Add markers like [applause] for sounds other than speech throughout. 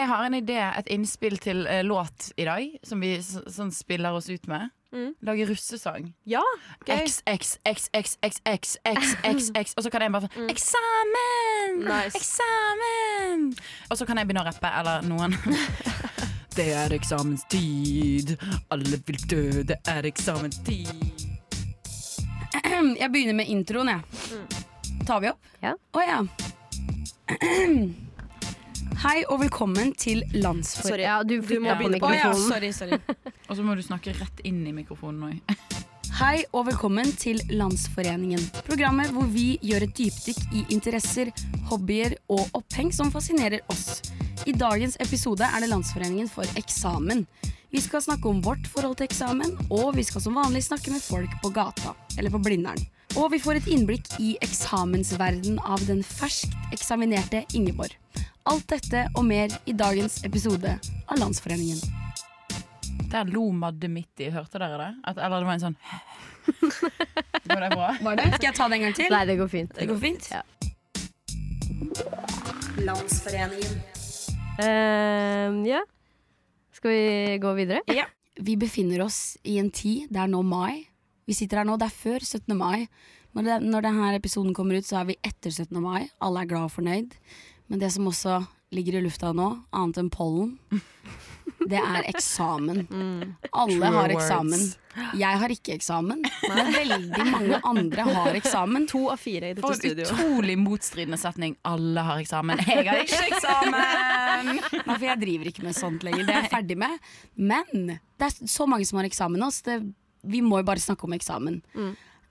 jeg har en idé, et innspill til eh, låt i dag, som vi s sånn spiller oss ut med. Mm. Lage russesang. Ja, gøy. X, X, X, X, X, X, X, X, [laughs] X Og så kan jeg bare sånn Eksamen! Nice. Eksamen! Og så kan jeg begynne å rappe, eller noen. [laughs] Det er eksamenstid, alle vil dø, det er eksamenstid. Jeg begynner med introen, jeg. Tar vi opp? Ja. Å ja. [clears throat] Hei og velkommen til Landsforeningen Sorry. Ja, du Du må flytta på begynne på Å ja, mikrofonen. sorry, sorry. [laughs] Og så må du snakke rett inn i mikrofonen òg. [laughs] Hei og velkommen til Landsforeningen. Programmet hvor vi gjør et dypdykk i interesser, hobbyer og oppheng som fascinerer oss. I dagens episode er det Landsforeningen for eksamen. Vi skal snakke om vårt forhold til eksamen, og vi skal som vanlig snakke med folk på gata, eller på Blindern. Og vi får et innblikk i eksamensverden av den ferskt eksaminerte Ingeborg. Alt dette og mer i dagens episode av Landsforeningen. Der lo Madde midt i. Hørte dere det? At, eller det var en sånn [laughs] Var det bra? Var det? Skal jeg ta det en gang til? Nei, det går fint. Det går fint. Ja. Landsforeningen. Uh, ja. Skal vi gå videre? Ja. Vi befinner oss i en tid, det er nå mai. Vi sitter her nå, det er før 17. mai. Når, det, når denne episoden kommer ut, så er vi etter 17. mai. Alle er glad og fornøyd. Men det som også ligger i lufta nå, annet enn pollen, det er eksamen. [laughs] Alle True har words. eksamen. Jeg har ikke eksamen, men veldig mange andre har eksamen. To av fire i dette For studio. utrolig motstridende setning. Alle har eksamen. Jeg har ikke eksamen! [laughs] Nei, for jeg driver ikke med sånt lenger. Det er jeg ferdig med. Men det er så mange som har eksamen nå, så det, vi må jo bare snakke om eksamen.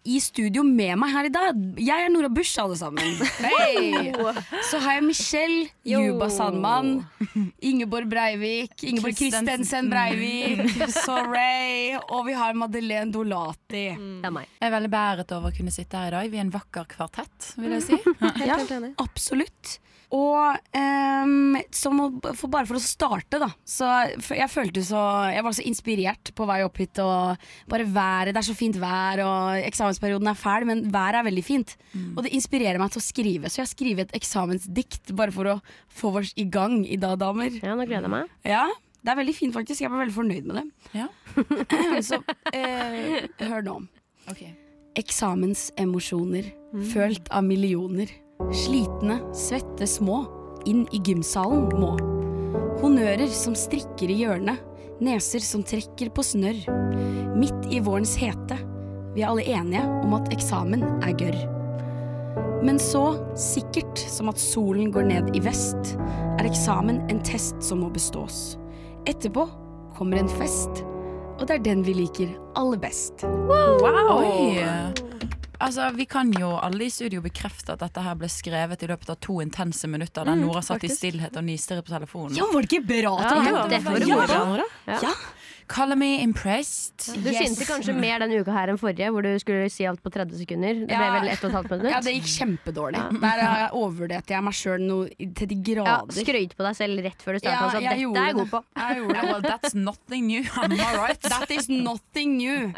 I studio med meg her i dag, jeg er Nora Bush, alle sammen. Hey. Så har jeg Michelle, Yo. Juba Sandman, Ingeborg Breivik, Ingeborg Christensen. Kristensen Breivik, Sorry. og vi har Madeleine Dolati. Det er. Jeg er veldig beæret over å kunne sitte her i dag. Vi er en vakker kvartett, vil jeg si. [laughs] Helt, Ja. helt enig. Absolutt. Og um, som å, for bare for å starte, da. Så jeg følte så Jeg var så inspirert på vei opp hit. Og bare været. Det er så fint vær, og eksamensperioden er fæl, men været er veldig fint. Og det inspirerer meg til å skrive, så jeg har skrevet et eksamensdikt bare for å få oss i gang i dag, damer. Ja, nå gleder jeg meg. Ja, det er veldig fint, faktisk. Jeg var veldig fornøyd med det. Ja. [laughs] så eh, hør nå. Okay. Eksamensemosjoner, følt av millioner. Slitne, svette små, inn i gymsalen må. Honnører som strikker i hjørnet, neser som trekker på snørr. Midt i vårens hete, vi er alle enige om at eksamen er gørr. Men så, sikkert som at solen går ned i vest, er eksamen en test som må bestås. Etterpå kommer en fest, og det er den vi liker aller best. Oi! Altså, Vi kan jo alle i studio bekrefte at dette her ble skrevet i løpet av to intense minutter. Der Nora satt i stillhet og niste på telefonen. Ja, var det ikke bra? Ja, Trine? det var det bra, Nora. Ja. Ja. Caller me impressed. Du syntes kanskje mer denne uka her enn forrige, hvor du skulle si alt på 30 sekunder. Det ble vel ett og et halvt minutt? ja, det gikk kjempedårlig. Der har- overvurderte jeg meg sjøl til de grader. Ja. Skrøyt på deg selv rett før du starta. Ja, sa, jeg dette gjorde er jeg god på. Jeg gjorde det. well, that's nothing new. Am I right? That is nothing new.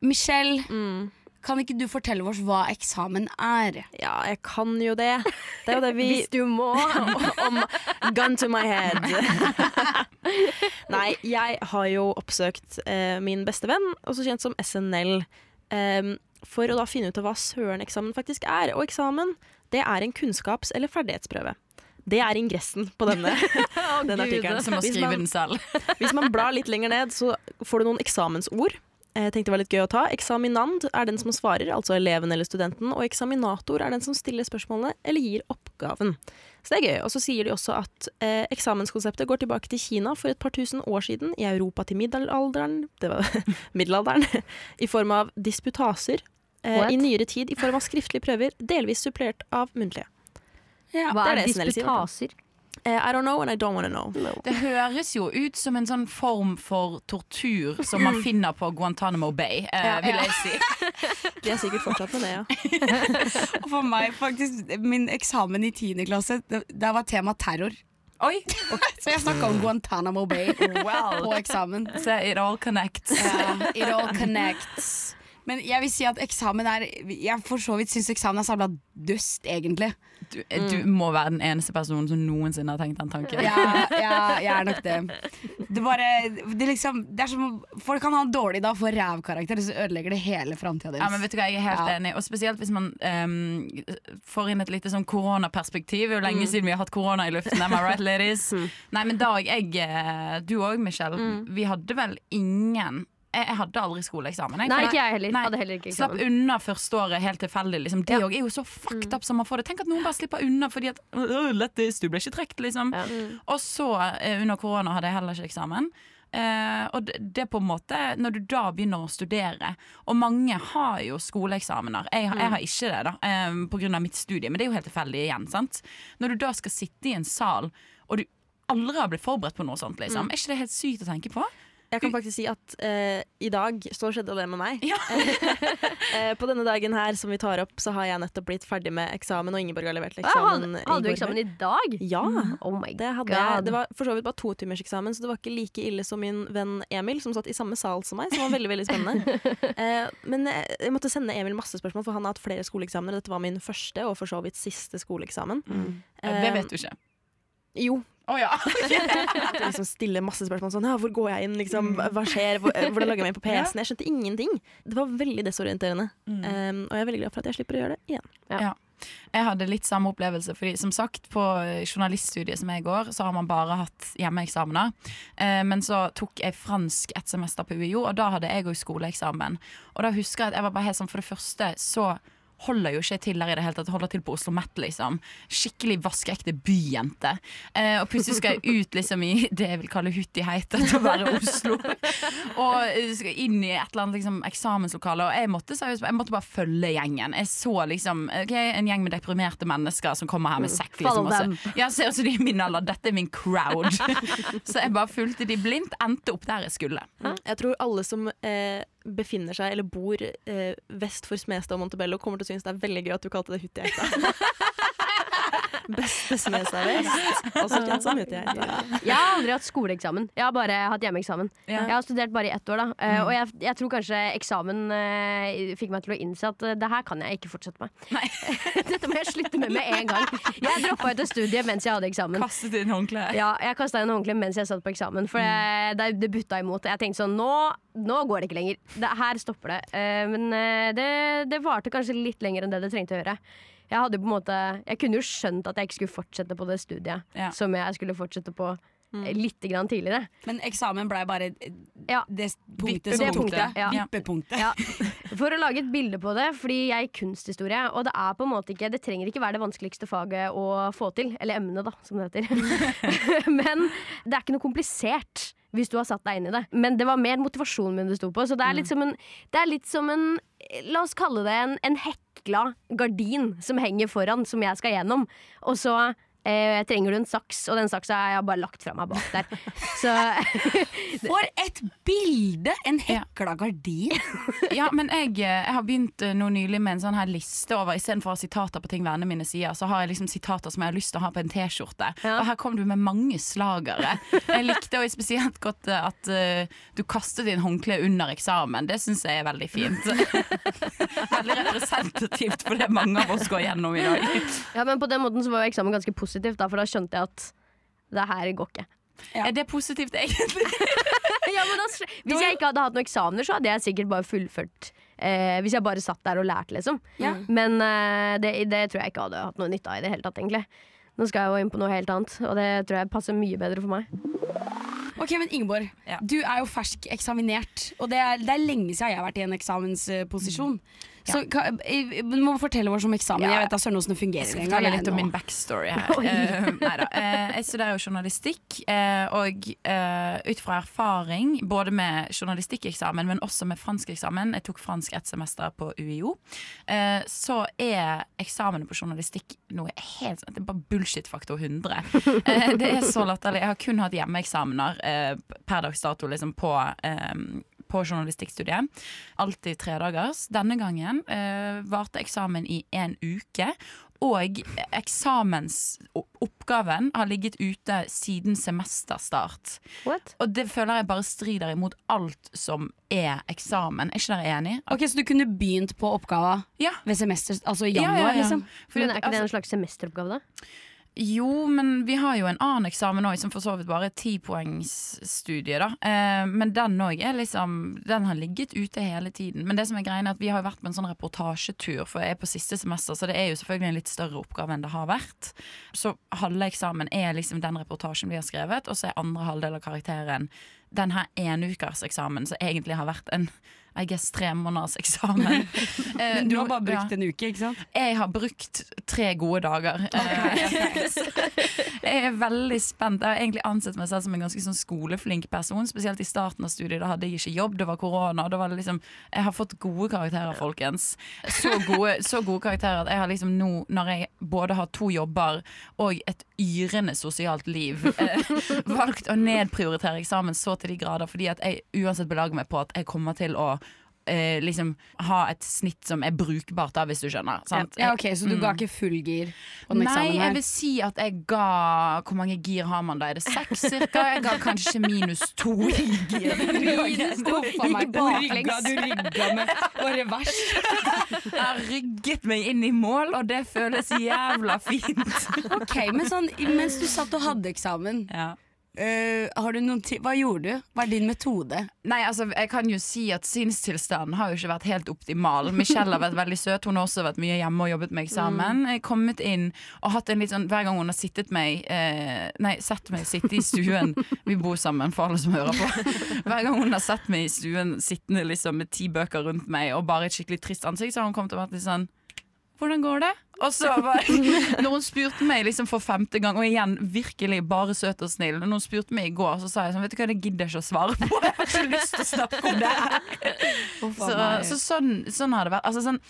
Michelle, Mm. Kan ikke du fortelle oss hva eksamen er? Ja, jeg kan jo det. Det er jo det vi [laughs] Hvis du må. [laughs] om gun to my head. [laughs] Nei, jeg har jo oppsøkt eh, min beste venn, også kjent som SNL, eh, for å da finne ut av hva søren eksamen faktisk er. Og eksamen, det er en kunnskaps- eller ferdighetsprøve. Det er ingressen på denne, denne artikkelen. Som å Hvis skrive den selv. Hvis man blar litt lenger ned, så får du noen eksamensord. Eh, Jeg tenkte det var litt gøy å ta. Eksaminand er den som svarer, altså eleven eller studenten. Og eksaminator er den som stiller spørsmålene eller gir oppgaven. Så det er gøy. Og så sier de også at eh, eksamenskonseptet går tilbake til Kina for et par tusen år siden, i Europa til middelalderen, det var [laughs] middelalderen, i form av disputaser. Eh, I nyere tid i form av skriftlige prøver, delvis supplert av muntlige. Ja. Hva er er det sier, disputaser? Eh, I don't know and I don't want to know. Det høres jo ut som en sånn form for tortur som man [clears throat] finner på Guantánamo Bay, eh, Ja. vil jeg si. [laughs] De er sikkert fortsatt med det, ja. [laughs] For meg, faktisk, min eksamen i 10. klasse, det- der var tema terror. Oi! Så jeg snakka om Guantánamo Bay [laughs] på eksamen. Så it all connects. Yeah, it all connects. Men jeg vil si at eksamen er Jeg for så vidt syns eksamen er sabla døst, egentlig. Du, du må være den eneste personen som noensinne har tenkt den tanken. Ja, ja, jeg er nok det. [laughs] Det, bare, det, liksom, det er som Folk kan ha en dårlig dag, få rævkarakter, og så ødelegger det hele framtida deres. Ja, men vet du hva, jeg er helt Ja. enig Og spesielt hvis man um, får inn et lite sånn koronaperspektiv. Det er jo lenge Mm. siden vi har hatt korona i luften. Am I right, [laughs] ladies? Nei, men Dag, jeg, eh, du òg, Michelle. Mm. Vi hadde vel ingen jeg, jeg hadde aldri skoleeksamen. jeg, Nei, ikke jeg heller. Nei. Hadde heller ikke Slapp unna første året helt tilfeldig. Liksom. Det Ja. er jo så fucked up som man får det. Tenk at noen bare slipper unna fordi at «Åh, Lettis, du ble ikke trukket, liksom. Ja. Og så, eh, under korona, hadde jeg heller ikke eksamen. Uh, og det, det på en måte Når du da begynner å studere, og mange har jo skoleeksamener Jeg, har- jeg har ikke det, da, um, på grunn av mitt studie, men det er jo helt tilfeldig igjen. sant? Når du da skal sitte i en sal, og du aldri har blitt forberedt på noe sånt, liksom, er ikke det helt sykt å tenke på? Jeg kan faktisk si at eh, i dag så skjedde det med meg. Ja. [laughs] Eh, på denne dagen her som vi tar opp, så har jeg nettopp blitt ferdig med eksamen, og Ingeborg har levert eksamen. Ja, Hadde, hadde du eksamen i dag? Ja. Oh my Det, det var for så vidt bare totimerseksamen, så det var ikke like ille som min venn Emil, som satt i samme sal som meg, som var veldig veldig spennende. [laughs] eh, men jeg, måtte sende Emil masse spørsmål, for han har hatt flere skoleeksamener. Dette var min første og for så vidt siste skoleeksamen. Eh, det vet du ikke. Jo. Oh, ja. [laughs] Jeg liksom stiller masse spørsmål sånn ja, Hvor går jeg inn? Liksom, hva, skjer? Hvordan lager jeg meg på [laughs] PC-en? Jeg skjønte ingenting. Det var veldig desorienterende. Um, og jeg er veldig glad for at jeg slipper å gjøre det igjen. Jeg hadde litt samme opplevelse, fordi som sagt på journaliststudiet som jeg går, så har man bare hatt hjemmeeksamener. Eh, men så tok jeg fransk et semester på UiO, og da hadde jeg òg skoleeksamen. Og da husker jeg at jeg var bare helt sånn, for det første så holder jo ikke til der i det hele tatt. Holder til på Oslo Met, liksom. Skikkelig vaskeekte byjente. Eh, og plutselig skal jeg ut liksom i det jeg vil kalle huttigheita til å være Oslo. og skal inn i et eller annet liksom, eksamenslokale. Og jeg måtte, seriøst, jeg måtte bare følge gjengen. Jeg så liksom ok, en gjeng med deprimerte mennesker som kommer her med sekk. Liksom, også. så- ja, ser ut som de er min alder. Dette er min crowd. [laughs] så jeg bare fulgte de blindt. Endte opp der jeg skulle. Jeg tror alle som eh, befinner seg eller bor eh, vest for Smestad og Montebello, kommer til å synes det er veldig gøy at du kalte det Huttigheita. [laughs] Beste Smestad vest, også kjent som Huttigheita. Jeg har aldri hatt skoleeksamen. Jeg har bare hatt hjemmeeksamen. Ja. Jeg har studert bare i ett år, da. Eh, og jeg, jeg tror kanskje eksamen uh, fikk meg til å innse at uh, det her kan jeg ikke fortsette med. [laughs] Dette må jeg slutte med med en gang. Jeg droppa ut av studiet mens jeg hadde eksamen. Kastet inn håndkleet. Ja, jeg kasta inn håndkle mens jeg satt på eksamen, for jeg, det, det butta imot. Jeg tenkte sånn Nå, nå går det ikke lenger. Det, her stopper det. Uh, men det, det varte kanskje litt lenger enn det det trengte å gjøre. Jeg, hadde på en måte, jeg kunne jo skjønt at jeg ikke skulle fortsette på det studiet Ja. som jeg skulle fortsette på mm. litt grann tidligere. Men eksamen blei bare Ja. det punktet som punktet, ja. Vippepunktet. [laughs] For å lage et bilde på det, fordi jeg er kunsthistorie, og det er på en måte ikke Det trenger ikke være det vanskeligste faget å få til. Eller emnet, da, som det heter. [laughs] [laughs] Men det er ikke noe komplisert hvis du har satt deg inn i det. Men det var mer motivasjonen min det sto på. Så det er litt som en, det litt som en La oss kalle det en, en hekla gardin som henger foran, som jeg skal gjennom. Og så eh, trenger du en saks, og den saksa har jeg bare lagt fra meg bak der. [laughs] Så For et bilde! En hekla gardin. [laughs] Ja, men jeg, eh, jeg har begynt eh, nå nylig med en sånn her liste over Istedenfor sitater på ting vennene mine sier, så har jeg liksom sitater som jeg har lyst til å ha på en T-skjorte. Ja. Og her kom du med mange slagere. Jeg likte også spesielt godt eh, at uh, du kastet inn håndkle under eksamen. Det syns jeg er veldig fint. [laughs] veldig representativt for det mange av oss går gjennom i dag. Ja, men på den måten så var jo eksamen ganske positivt, da, for da skjønte jeg at det her går ikke. Er det positivt, egentlig? [laughs] Ja, men da, hvis jeg ikke hadde hatt noen eksamener, så hadde jeg sikkert bare fullført. Eh, hvis jeg bare satt der og lærte, liksom. Ja. Men eh, det, det tror jeg ikke hadde hatt noe nytte av i det hele tatt, egentlig. Nå skal jeg jo inn på noe helt annet, og det tror jeg passer mye bedre for meg. Ok, men Ingeborg, Ja. du er jo fersk eksaminert. Og det er, det er lenge siden jeg har vært i en eksamensposisjon. Så ka- eh, du må fortelle oss om eksamen. Jeg vet da søren hvordan det Jeg fungerer. skal fortelle jeg litt om min backstory [laughs] her. Eh, jeg studerer jo journalistikk, uh, og uh, ut fra erfaring, både med journalistikkeksamen, men også med franskeksamen, jeg tok fransk ett semester på UiO, så er eksamene på journalistikk noe helt Det er bare bullshit-faktor 100. Eh, det er så latterlig. Jeg har kun hatt hjemmeeksamener per dags dato liksom på på journalistikkstudiet. Alltid tredagers. Denne gangen eh, varte eksamen i en uke. og eksamensoppgaven har ligget ute siden semesterstart. What? Og det føler jeg bare strider imot alt som er eksamen. Er ikke dere enig? Ok, Så du kunne begynt på oppgaven Ja. ved semester, altså i januar, ja, ja. liksom? Fordi Men er ikke det altså, en slags semesteroppgave, da? Jo, men vi har jo en annen eksamen òg, som for så vidt bare er tipoengsstudie, da. Eh, men den òg er liksom Den har ligget ute hele tiden. Men det som er greia er at vi har vært på en sånn reportasjetur, for jeg er på siste semester, så det er jo selvfølgelig en litt større oppgave enn det har vært. Så halve eksamen er liksom den reportasjen vi har skrevet, og så er andre halvdel av karakteren den her enukerseksamen, som egentlig har vært en I guess tre måneders eksamen. [laughs] Eh, Men du har bare brukt ja. en uke, ikke sant? Jeg har brukt tre gode dager. Eh, [laughs] jeg er veldig spent. Jeg har egentlig ansett meg selv som en ganske sånn skoleflink person. Spesielt i starten av studiet. Da hadde jeg ikke jobb, det var korona. Da var det liksom, jeg har fått gode karakterer, folkens. Så gode, så gode karakterer at jeg har liksom nå, når jeg både har to jobber og et yrende sosialt liv, eh, valgt å nedprioritere eksamen så til de grader fordi at jeg uansett belager meg på at jeg kommer til å eh, liksom ha et snitt som er brukbart, da, hvis du skjønner. Sant? Ja, ok, Så du ga Mm. ikke full gir på den Nei, eksamen jeg vil si at jeg ga Hvor mange gir har man da? Er det seks cirka? Jeg ga kanskje minus to i gir. [laughs] minus to, for meg, baklengs. du rygga med og revers. Jeg har rygget meg inn i mål, og det føles jævla fint. Ok, men sånn, Mens du satt og hadde eksamen, Ja. Har du noen hva gjorde du? Hva er din metode? Nei, altså, jeg kan jo si at sinnstilstanden har jo ikke vært helt optimal. Michelle har vært veldig søt. Hun har også vært mye hjemme og jobbet med eksamen. Har kommet inn og hatt en litt sånn Hver gang hun har sittet meg eh, Nei, sett meg sitte i stuen [laughs] Vi bor sammen, for alle som hører på. Hver gang hun har sett meg i stuen sittende liksom med ti bøker rundt meg og bare et skikkelig trist ansikt, så har hun kommet og vært litt sånn hvordan går det? Og så var, [laughs] Når hun spurte meg liksom for femte gang, og igjen virkelig bare søt og snill Når hun spurte meg i går, så sa jeg sånn Vet du hva, det gidder jeg ikke å svare på. [laughs] Jeg har ikke lyst til å snakke om det her. Så, så sånn, sånn har det vært. Altså, sånn,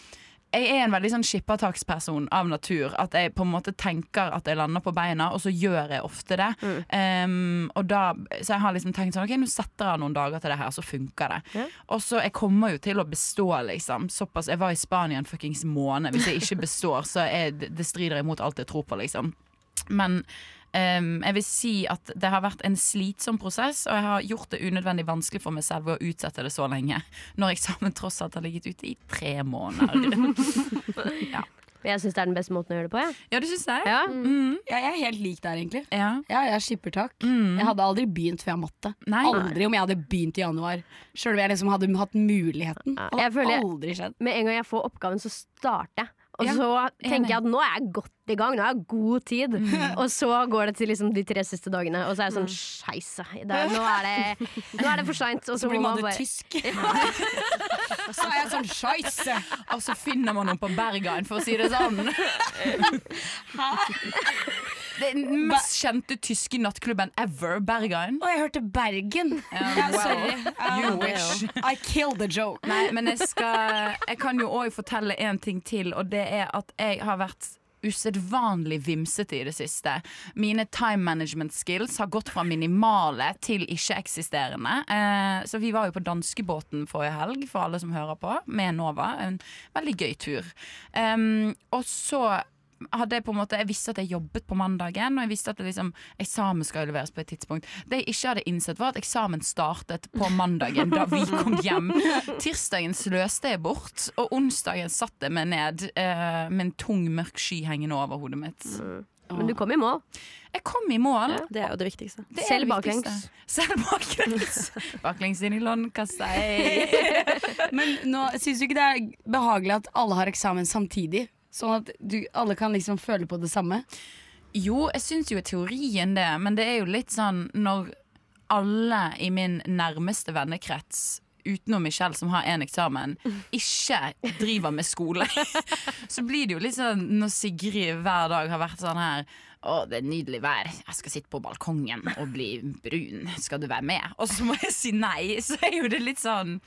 jeg er en veldig sånn skippertaksperson av natur. At jeg på en måte tenker at jeg lander på beina, og så gjør jeg ofte det. Um, og da, så jeg har liksom tenkt sånn Ok, nå setter jeg noen dager til det her, så funker det. Yeah. Og så Jeg kommer jo til å bestå, liksom. Såpass, Jeg var i Spania en fuckings måned. Hvis jeg ikke består, så er det, det strider imot alt jeg tror på, liksom. Men Um, jeg vil si at det har vært en slitsom prosess, og jeg har gjort det unødvendig vanskelig for meg selv ved å utsette det så lenge. Når eksamen tross alt har ligget ute i tre måneder. [laughs] ja. Jeg syns det er den beste måten å gjøre det på. Ja. ja, du syns det? Ja. Mm, Ja, jeg er helt lik der, egentlig. ja. Ja, jeg skipper tak. Mm. Jeg hadde aldri begynt før jeg måtte. Nei. Aldri om jeg hadde begynt i januar. Sjøl om jeg liksom hadde hatt muligheten. Ja, Hadde jeg føler- aldri skjedd. Med en gang jeg får oppgaven, så starter jeg. Og Ja, så tenker enig. jeg at nå er jeg godt i gang, nå har jeg god tid. Og så går det til liksom de tre siste dagene, og så er jeg sånn scheisse. Det er- Nå, er det- nå er det for seint. Og så Så blir man man bare tysk. [laughs] Så er jeg sånn scheisse. Og så finner man noen på Bergen, for å si det sånn. [laughs] Er den mest kjente tyske nattklubben ever, Bergen. Og jeg hørte Bergen. Ja, [laughs] Ja, well, sorry. You wish. I killed the joke. Nei, men jeg skal Jeg kan jo òg fortelle en ting til, og det er at jeg har vært usedvanlig vimsete i det siste. Mine time management skills har gått fra minimale til ikke-eksisterende. Eh, så vi var jo på danskebåten forrige helg, for alle som hører på, med Nova. En veldig gøy tur. Um, og så hadde jeg på en måte Jeg visste at jeg jobbet på mandagen, og jeg visste at det liksom, eksamen skal leveres på et tidspunkt. Det jeg ikke hadde innsett, var at eksamen startet på mandagen da vi kom hjem. Tirsdagen sløste jeg bort, og onsdagen satt jeg meg ned eh, med en tung, mørk sky hengende over hodet mitt. Men du kom i mål. Jeg kom i mål. Det er jo det viktigste. Det Selv det baklengs. viktigste. Selv baklengs. [laughs] baklengs inn i lånekassa. Hey. [laughs] Men nå syns du ikke det er behagelig at alle har eksamen samtidig? Sånn at du, alle kan liksom føle på det samme? Jo, jeg syns jo i teorien det, men det er jo litt sånn når alle i min nærmeste vennekrets utenom Michelle, som har én eksamen, [laughs] ikke driver med skole. [laughs] Så blir det jo litt sånn når Sigrid hver dag har vært sånn her å, det er nydelig vær. Jeg skal sitte på balkongen og bli brun. Skal du være med? Og så må jeg si nei. Så er jo det litt sånn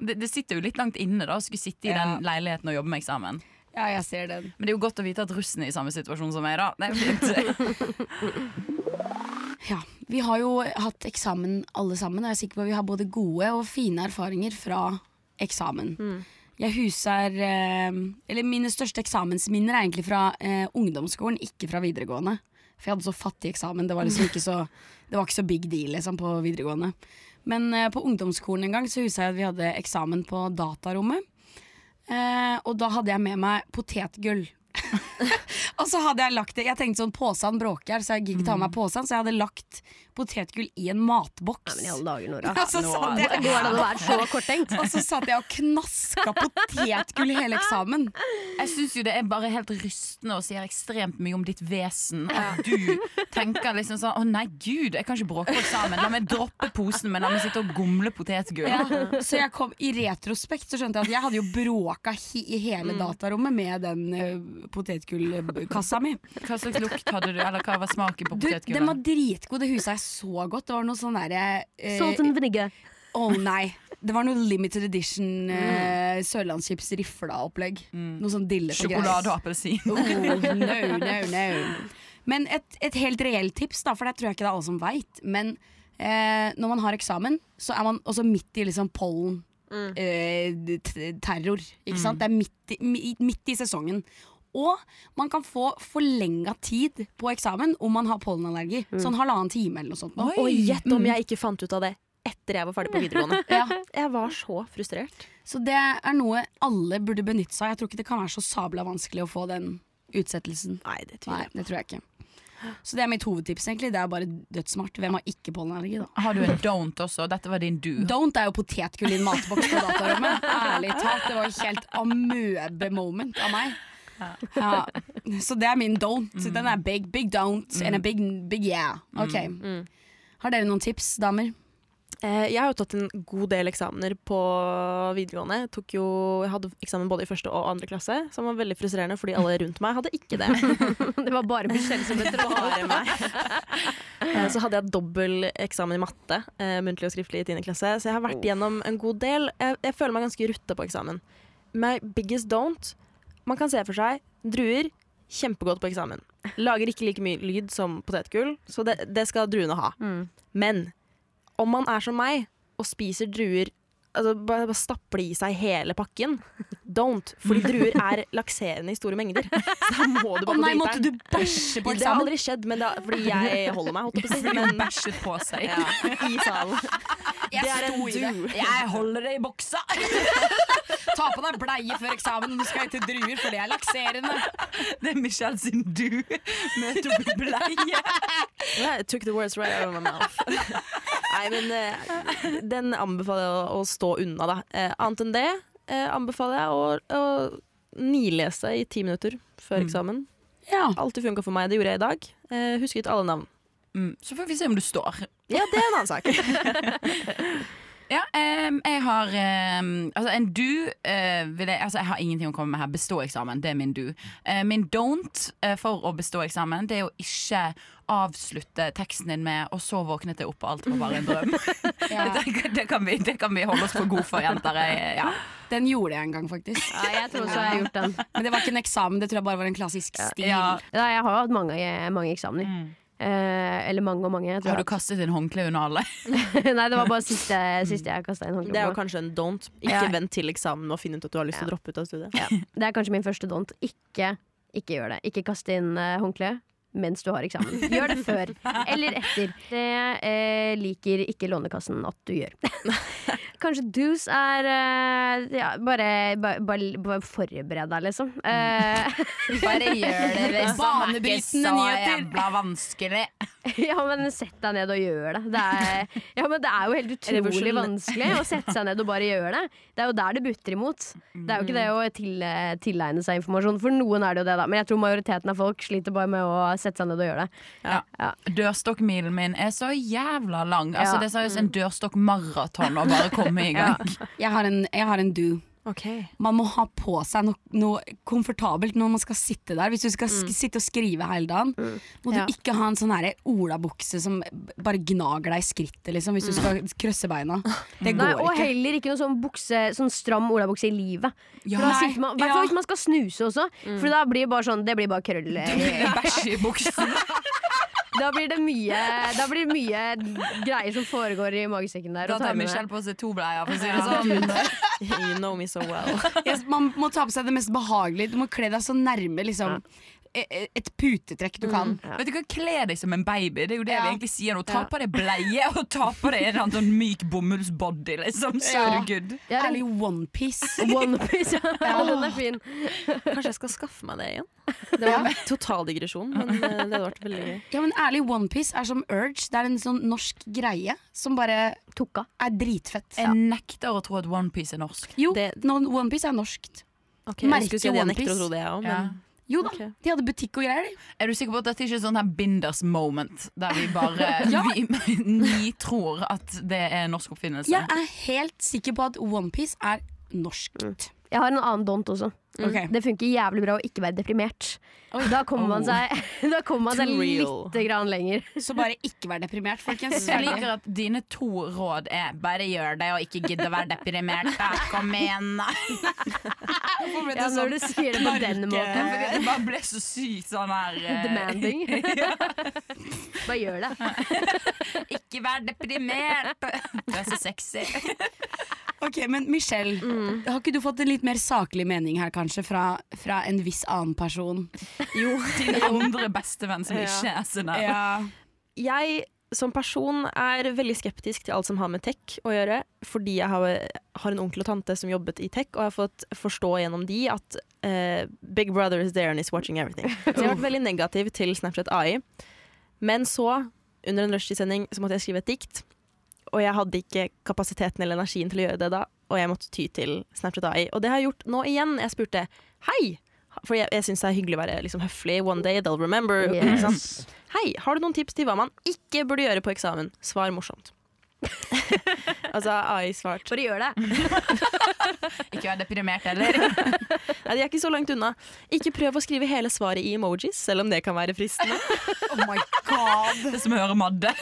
Det, det sitter jo litt langt inne da å skulle sitte i den leiligheten og jobbe med eksamen. Ja, jeg ser den. Men det er jo godt å vite at russen er i samme situasjon som meg, da. Det er fint. [laughs] Ja, Vi har jo hatt eksamen alle sammen, og jeg er sikker på at vi har både gode og fine erfaringer fra eksamen. Jeg huser eh, Eller mine største eksamensminner er egentlig fra eh, ungdomsskolen, ikke fra videregående. For jeg hadde så fattig eksamen. Det var liksom ikke så, det var ikke så big deal liksom, på videregående. Men eh, på ungdomsskolen en gang så husa jeg at vi hadde eksamen på datarommet. Eh, og da hadde jeg med meg potetgull. [laughs] og så hadde jeg lagt det Jeg tenkte sånn påsen bråker, så jeg gikk ta med meg påsen. Så jeg hadde lagt potetgull i en matboks. Nei, men i alle dager, Nora. [laughs] Og så satt jeg- Går det an å være så korttenkt? [laughs] og så satt jeg og knaska potetgull hele eksamen. Jeg syns jo det er bare helt rystende og sier ekstremt mye om ditt vesen. At du tenker liksom sånn Å nei, gud, jeg kan ikke bråke på eksamen. La meg droppe posen, men la meg sitte og gomle potetgull. Ja. Så jeg kom, i retrospekt så skjønte jeg at jeg hadde jo bråka i hele datarommet med den uh, potetgullkassa mi. Hva slags lukt hadde du, eller hva var smaken på Du, den var potetgullet? dritgod. Det huset jeg så godt. Det var noe sånn derre eh, Salt and vinegar. Å nei. Det var noe limited edition uh, Sørlandschips rifla-opplegg. Noe sånn dillete greier. Sjokolade og appelsin. Oh, no, no, no. Men et, et helt reelt tips, da, for det tror jeg ikke det er alle som veit. Men eh, når man har eksamen, så er man også midt i liksom pollen. Eh, t- terror. Ikke sant? Det er midt i, midt i sesongen. Og man kan få forlenga tid på eksamen om man har pollenallergi. Sånn halvannen time eller noe sånt. Oi. Og gjett om jeg ikke fant ut av det etter jeg var ferdig på videregående. [laughs] Ja. Jeg var så frustrert. Så det er noe alle burde benytte seg av. Jeg tror ikke det kan være så sabla vanskelig å få den utsettelsen. Nei, det Nei, det tror jeg ikke. Så det er mitt hovedtips, egentlig. Det er bare dødssmart. Hvem har ikke pollenallergi, da? Har du en don't også? Dette var din do. Don't er jo potetgull i en matboks på datarommet. Ærlig talt, det var helt amøbe-moment av meg. Ja. Så det er min don't. Så Den er big, big don't and a big, big yeah. Ok. Har dere noen tips, damer? Eh, Jeg har jo tatt en god del eksamener på videregående. Jeg, tok jo, jeg hadde eksamen både i første og andre klasse, som var veldig frustrerende fordi alle rundt meg hadde ikke det. [laughs] Det var bare Michelle som ble [laughs] Bare meg. Eh, Så hadde jeg dobbel eksamen i matte, eh, muntlig og skriftlig i 10. klasse, så jeg har vært gjennom en god del. Jeg, jeg føler meg ganske rutta på eksamen. My biggest don't Man kan se for seg druer. Kjempegodt på eksamen. Lager ikke like mye lyd som potetgull, så det, det skal druene ha. Mm. Men om man er som meg og spiser druer Altså bare, bare stapper i seg hele pakken. Don't. Fordi druer er lakserende i store mengder. Så da må du Å oh, nei, måtte du bæsje på Det har eksamen? aldri skjedd, men det fordi jeg holder meg, holdt på å si. Men bæsjet på seg. ja, i salen. Jeg Det er en du. Jeg holder det i boksa. [laughs] Ta på deg bleie før eksamen når du skal hete druer, for det er lakserende. Det er Michelle sin do. møter opp i bleie. I took the words right out of my mouth. [laughs] Nei, men uh, den anbefaler jeg å, å stå unna, da. Uh, annet enn det uh, anbefaler jeg å, å nilese i ti minutter før eksamen. Ja. Alltid funka for meg. Det gjorde jeg i dag. Husket alle navn. Mm, så får vi se om du står. Ja, det er en annen sak. [laughs] Ja, um, jeg har um, Altså, en do uh, vil jeg, altså, jeg har ingenting å komme med her. Bestå eksamen, det er min do. Uh, min don't uh, for å bestå eksamen, det er å ikke avslutte teksten din med 'og så våknet jeg opp, og alt var bare en drøm'. [laughs] det, det, kan vi, det kan vi holde oss for gode for, jenter. Jeg, ja. Den gjorde jeg en gang, faktisk. Ja, jeg tror også jeg har gjort den. Men det var ikke en eksamen, det tror jeg bare var en klassisk stil. Ja. Ja, jeg har hatt mange, mange eksamener. Eh, eller mange og mange. Har du kastet inn håndkle under alle? [laughs] Nei, det var bare siste, siste jeg kasta inn håndkle Det er jo kanskje en don't. Ikke Ja. vent til eksamen og finn ut at du har lyst til å droppe ut av studiet. Ja. Det er kanskje min første don't. Ikke, ikke gjør det. Ikke kast inn uh, håndkle mens du har eksamen. Gjør det før eller etter. Det eh, liker ikke Lånekassen at du gjør. [laughs] Kanskje do's er eh, ja, bare, bare, bare, bare forbered deg, liksom. Eh, [laughs] Bare gjør det. [laughs] Det er ikke Banebrytende så nyheter. jævla vanskelig. ja, men sett deg ned og gjør det. Det er, ja, men det er jo helt utrolig vanskelig å sette seg ned og bare gjøre det. Det er jo der det butter imot. Det er jo ikke det å til, tilegne seg informasjon. For noen er det jo det, da. Men jeg tror majoriteten av folk sliter bare med å sette seg ned og gjøre det. Ja. Ja. Dørstokkmilen min er så jævla lang. Altså, Ja. det er seriøst en dørstokkmaraton å bare komme i [laughs] gang. Jeg har en, jeg har en do. Ok. Man må ha på seg noe, noe komfortabelt når man skal sitte der. Hvis du skal sk sitte og skrive hele dagen, må Ja. du ikke ha en sånn olabukse som bare gnager deg i skrittet, liksom, hvis du skal krøsse beina. Det Nei, og ikke. heller ikke noe sånn, bukse, sånn stram olabukse i livet. Ja. I hvert fall hvis man skal snuse også. For da blir det bare sånn Det blir bare krøll. Bæsj i buksen. Da blir det mye, da blir det mye greier som foregår i magesekken der. Da tar. Michelle på seg to bleier, for å si det sånn. You know me so well. Yes, man må ta på seg det mest behagelige. Du må kle deg så nærme liksom, e- et putetrekk du kan. Ja. Vet du hva, Kle deg som en baby. Det er jo det Ja. vi egentlig sier nå. Ta på deg bleie og ta på deg en eller sånn myk bomullsbody, liksom. Så er du good. Ja, en onepiece. [laughs] onepiece, ja. ja. Den er fin. Kanskje jeg skal skaffe meg det igjen. Det var en total digresjon, men eh, det hadde vært veldig gøy. Ja, men ærlig Onepiece er som Urge. Det er en sånn norsk greie som bare Tukka. er dritfett. Jeg nekter å tro at OnePiece er norsk. Jo, Det- no, Onepiece er norskt. Okay, jeg Merke si at jeg nekter å tro det, jeg òg, Ja. men Jo da, okay. de hadde butikk og greier. Er du sikker på at dette ikke er sånn her Binders moment, der vi bare [laughs] Ja. vi, [laughs] vi tror at det er norsk oppfinnelse? Jeg er helt sikker på at Onepiece er norskt. Jeg har en annen don't også. Ok. Det funker jævlig bra å ikke være deprimert. Da kommer man seg, [laughs] da kommer man seg litt grann lenger. Så bare ikke vær deprimert, folkens. Jeg liker at dine to råd er bare gjør det og ikke gidd å være deprimert. Kom igjen. Hvorfor ble det Ja, sånn? når du sier det på den måten. Fordi [laughs] det bare ble så sykt sånn her eh, [laughs] Demanding. [laughs] Bare gjør det. Ikke vær deprimert. Du er så sexy. Ok, men Michelle, har ikke du fått en litt mer saklig mening her, kanskje, fra, fra en viss annen person? jo. Din andre bestevenn som ikke er så nær. Ja. Jeg som person er veldig skeptisk til alt som har med tech å gjøre, fordi jeg har, har en onkel og tante som jobbet i tech, og jeg har fått forstå gjennom de at uh, Big Brother is there and is watching everything. Så jeg har vært veldig negativ til Snapchat AI. Men så, under en rushtidssending, så måtte jeg skrive et dikt. Og jeg hadde ikke kapasiteten eller energien til å gjøre det da, og jeg måtte ty til Snapchat AI. Og det har jeg gjort nå igjen. Jeg spurte hei, for jeg, jeg syns det er hyggelig å være liksom, høflig. One day they'll remember. Yes. Hei, har du noen tips til hva man ikke burde gjøre på eksamen? Svar morsomt. [laughs] altså, AI svart Bare gjør det. [laughs] Ikke vær deprimert heller. [laughs] Nei, de er ikke så langt unna. Ikke prøv å skrive hele svaret i emojis, selv om det kan være fristende. Oh my god. Det er som å høre Madde.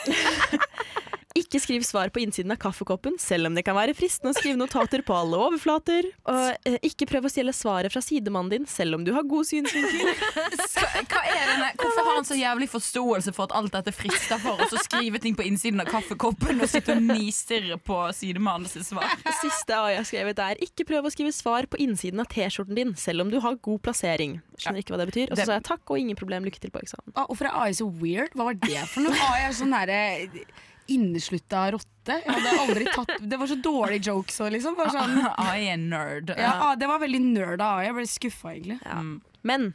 Ikke skriv svar på innsiden av kaffekoppen, selv om det kan være fristende å skrive notater på alle overflater. Og eh, ikke prøv å stjele svaret fra sidemannen din, selv om du har god synsvinkel. [laughs] Er? Hvorfor har han så jævlig forståelse for at alt dette frister for oss å skrive ting på innsiden av kaffekoppen og sitte og nistirre på sidemannens svar? Det siste jeg har skrevet er ikke prøv å skrive svar på innsiden av T-skjorten din, selv om du har god plassering. Skjønner ikke hva det betyr. Og så sa jeg takk og ingen problem, lykke til på eksamen. Ah, hvorfor er AI så weird? Hva var det for noe? [laughs] AI er sånn derre inneslutta rotte. Jeg hadde aldri tatt Det var så dårlige jokes og liksom. Bare sånn, [laughs] AI er nerd. ja, ah, det var veldig nerd av AI. Jeg ble skuffa, egentlig. Ja. Mm. Men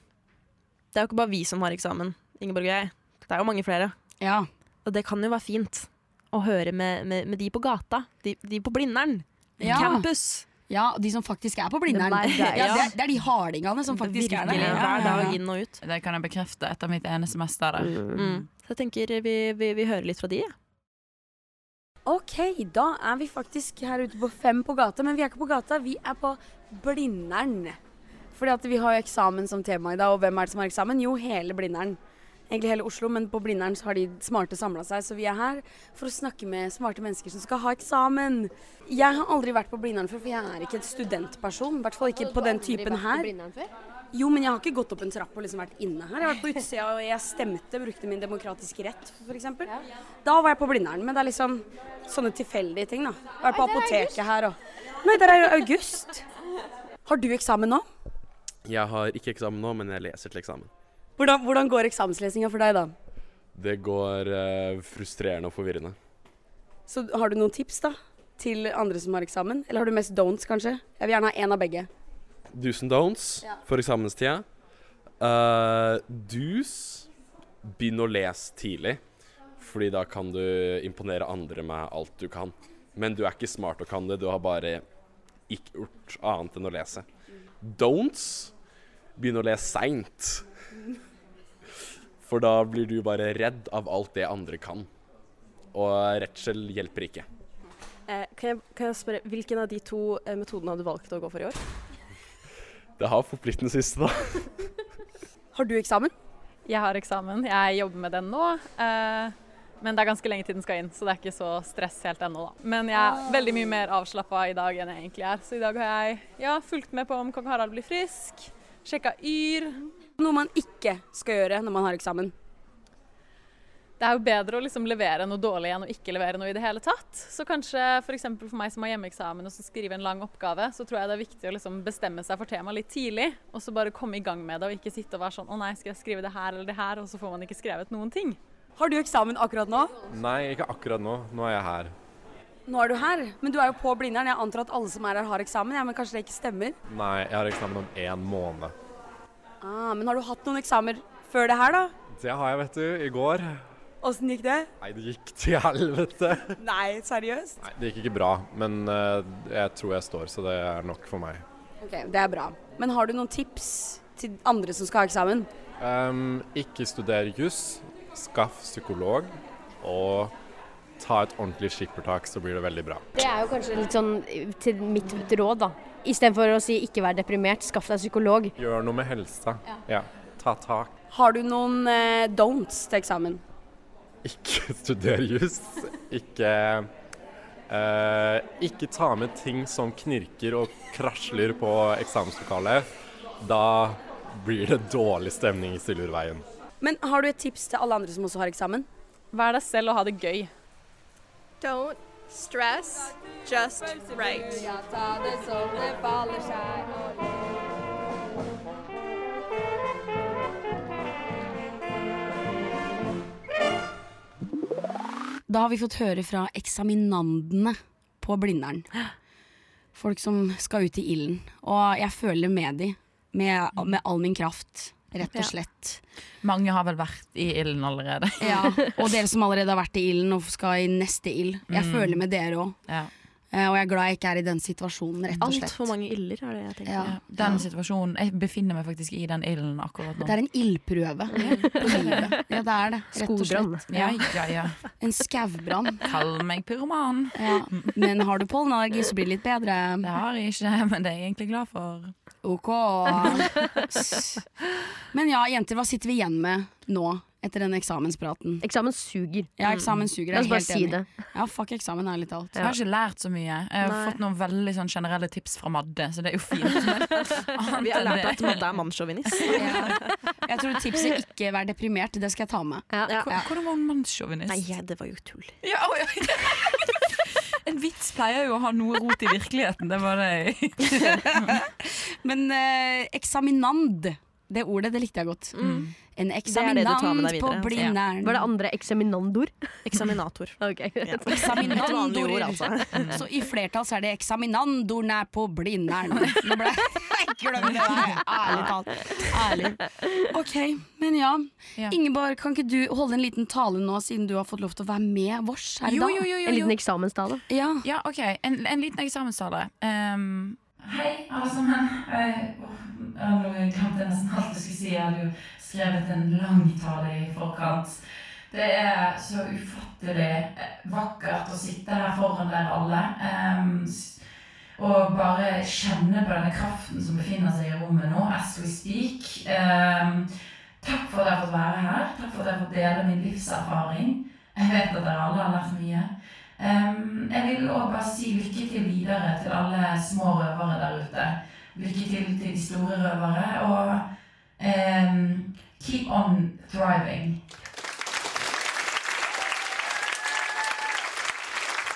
det er jo ikke bare vi som har eksamen, Ingeborg og jeg. Det er jo mange flere. Ja. Og det kan jo være fint å høre med, med, med de på gata. De, de på Blindern. Ja. Campus. ja, de som faktisk er på Blindern. [laughs] Det er Ja, det, det er de hardingene som faktisk er der. Ja, Hver dag inn og ut. Det kan jeg bekrefte etter mitt ene semester der. Mm. Så jeg tenker vi, vi, vi hører litt fra de. ja. Ok, da er vi faktisk her ute på Fem på gata, men vi er ikke på gata, vi er på Blindern. Fordi at vi har jo eksamen som tema i dag, og hvem er det som har eksamen? Jo, hele Blindern. Egentlig hele Oslo, men på Blindern har de smarte samla seg, så vi er her for å snakke med smarte mennesker som skal ha eksamen. Jeg har aldri vært på Blindern før, for jeg er ikke en studentperson. I hvert fall ikke på den typen her. Jo, men jeg har ikke gått opp en trapp og liksom vært inne her. Jeg har vært på utsida og jeg stemte, brukte min demokratiske rett, f.eks. Da var jeg på Blindern. Men det er liksom sånne tilfeldige ting, da. Jeg har vært på apoteket her og Nei, der er jo August. Har du eksamen nå? Jeg har ikke eksamen nå, men jeg leser til eksamen. Hvordan, hvordan går eksamenslesinga for deg, da? Det går eh, frustrerende og forvirrende. Så har du noen tips, da? Til andre som har eksamen? Eller har du mest don'ts, kanskje? Jeg vil gjerne ha én av begge. Do's and don'ts Ja. for eksamenstida. Uh, do's begynn å lese tidlig, fordi da kan du imponere andre med alt du kan. Men du er ikke smart og kan det, du har bare ikke gjort annet enn å lese. Don'ts begynn å lese seint. For da blir du bare redd av alt det andre kan. Og redsel hjelper ikke. Eh, kan, jeg, kan jeg spørre, Hvilken av de to eh, metodene har du valgt å gå for i år? Det har forpliktende siste, da. Har du eksamen? Jeg har eksamen. Jeg jobber med den nå. eh, men det er ganske lenge til den skal inn, så det er ikke så stress helt ennå. da. Men jeg er veldig mye mer avslappa i dag enn jeg egentlig er. Så i dag har jeg ja, fulgt med på om kong Harald blir frisk, sjekka Yr. Noe man ikke skal gjøre når man har eksamen. Det er jo bedre å liksom levere noe dårlig enn å ikke levere noe i det hele tatt. Så kanskje f.eks. For, for meg som har hjemmeeksamen og skal skrive en lang oppgave, så tror jeg det er viktig å liksom bestemme seg for temaet litt tidlig, og så bare komme i gang med det og ikke sitte og være sånn å nei, skal jeg skrive det her eller det her, og så får man ikke skrevet noen ting. Har du eksamen akkurat nå? Nei, ikke akkurat nå. Nå er jeg her. Nå er du her, men du er jo på Blindern. Jeg antar at alle som er her har eksamen, ja, men kanskje det ikke stemmer? Nei, jeg har eksamen om én måned. Ah, men har du hatt noen eksamer før det her, da? Det har jeg, vet du. I går. Åssen gikk det? Nei, det gikk til helvete. Nei, seriøst? Nei, det gikk ikke bra, men uh, jeg tror jeg står, så det er nok for meg. Ok, det er bra. Men har du noen tips til andre som skal ha eksamen? Um, ikke studer juss, skaff psykolog, og ta et ordentlig skippertak, så blir det veldig bra. Det er jo kanskje litt sånn til mitt råd, da. Istedenfor å si ikke vær deprimert, skaff deg psykolog. Gjør noe med helsa. Ja. Ta tak. Har du noen uh, don'ts til eksamen? Ikke studer jus. Ikke eh, Ikke ta med ting som knirker og krasler på eksamenslokalet. Da blir det dårlig stemning i Stillurveien. Men har du et tips til alle andre som også har eksamen? Vær deg selv og ha det gøy. Don't stress, just right. Da har vi fått høre fra eksaminandene på Blindern. Folk som skal ut i ilden. Og jeg føler med de, med, med all min kraft, rett og slett. Mange har vel vært i ilden allerede. Ja, Og [laughs] dere som allerede har vært i ilden og skal i neste ild. Jeg Mm. føler med dere òg. Ja. Og jeg er glad jeg ikke er i den situasjonen, rett og slett. Altfor mange iller, er det jeg tenker. Ja. Ja, den situasjonen Jeg befinner meg faktisk i den ilden akkurat nå. Det er en ildprøve. Ja, [laughs] det er det. Rett og slett. Ja, ja, ja. En skaubrann. Kall meg pyroman. Ja. Men har du pollenallergi, så blir det litt bedre. Det har jeg ikke, [laughs] men det er jeg egentlig glad for. Ok. [laughs] Men ja, jenter, hva sitter vi igjen med nå etter den eksamenspraten? Eksamen suger. Ja, eksamen suger. Jeg er helt si enig. det. Ja, fuck eksamen, ærlig talt. Jeg har ikke lært så mye. Jeg har Nei. fått noen veldig sånn generelle tips fra Madde, så det er jo fint. [laughs] [laughs] Vi har lært at Madde er mannssjåvinist. Ja. Jeg tror tipset ikke vær deprimert, det skal jeg ta med. Ja. Ja. Hvordan var hun mannssjåvinist? Nei, det var jo tull. Ja, oh, ja. [laughs] En vits pleier jo å ha noe rot i virkeligheten. Det var det Men eh, eksaminand, det ordet, det likte jeg godt. En eksaminand på Blindern. Ja. Var det andre eksaminandor? [laughs] Eksaminator. okay, ja. [laughs] Eksaminandor, ord, altså. [laughs] Så i flertall så er det eksaminandoren er på Blindern. Nå ble jeg glem det der, ærlig talt. Ærlig. Ok, men ja. Ingeborg, kan ikke du holde en liten tale nå, siden du har fått lov til å være med vårs her i Jo, dag? jo, jo. En liten jo. eksamenstale. Ja. Ja, OK. En, en liten eksamenstale. Um, Hei, alle sammen. Jeg, jeg glemte nesten alt jeg skulle si. Jeg hadde jo skrevet en lang tale i forkant. Det er så ufattelig eh, vakkert å sitte her foran dere alle. em, og bare kjenne på denne kraften som befinner seg i rommet nå, as we speak. Em, takk for at jeg har fått være her. Takk for at jeg har fått dele min livserfaring. Jeg vet at dere alle har lært mye. Em, jeg vil òg bare si lykke til videre til alle små røvere der ute. Lykke til til de store røvere, og keep on thriving.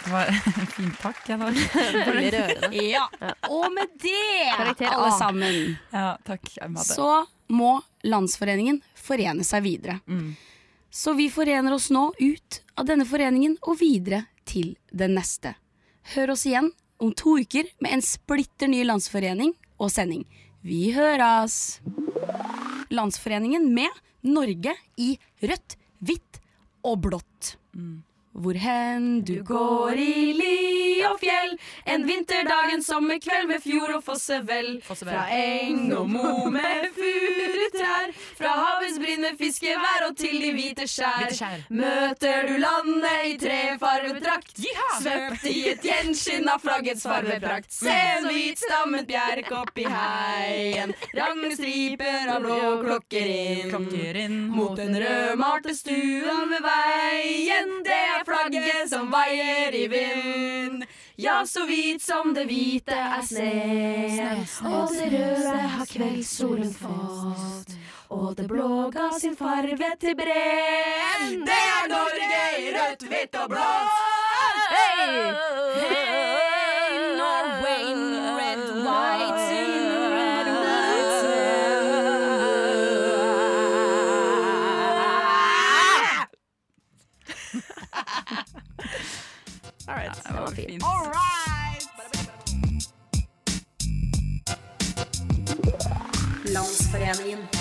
Det var en fin takk? Veldig [laughs] rørende. ja. Og med det, Karakter alle A. sammen, Ja, takk, så må Landsforeningen forene seg videre. Mm. Så vi forener oss nå ut av denne foreningen og videre til den neste. Hør oss igjen om to uker med en splitter ny landsforening og sending. Vi høres! Landsforeningen med Norge i rødt, hvitt og blått. Hvor hen du går i li og fjell, en vinterdag, en sommerkveld med fjord og fossevel. Fra eng og mo med furutrær, fra havets brinn med fiskevær og til de hvite skjær. Møter du landet i trefarvet drakt, svøpt i et gjenskinn av flaggets farveprakt. Se en hvitstammet bjerk oppi heien, rangle striper av blå klokker inn. Klokker inn Mot den rødmalte stua ved veien, det er flagget som veier i vind. Ja, så hvit som det hvite er sne, og det røde har kveldssolen fått. og det blå ga sin farve til brenn. Det er Norge i rødt, hvitt og blått! Hey! Hey, All right. Det var fint. Landsforeningen.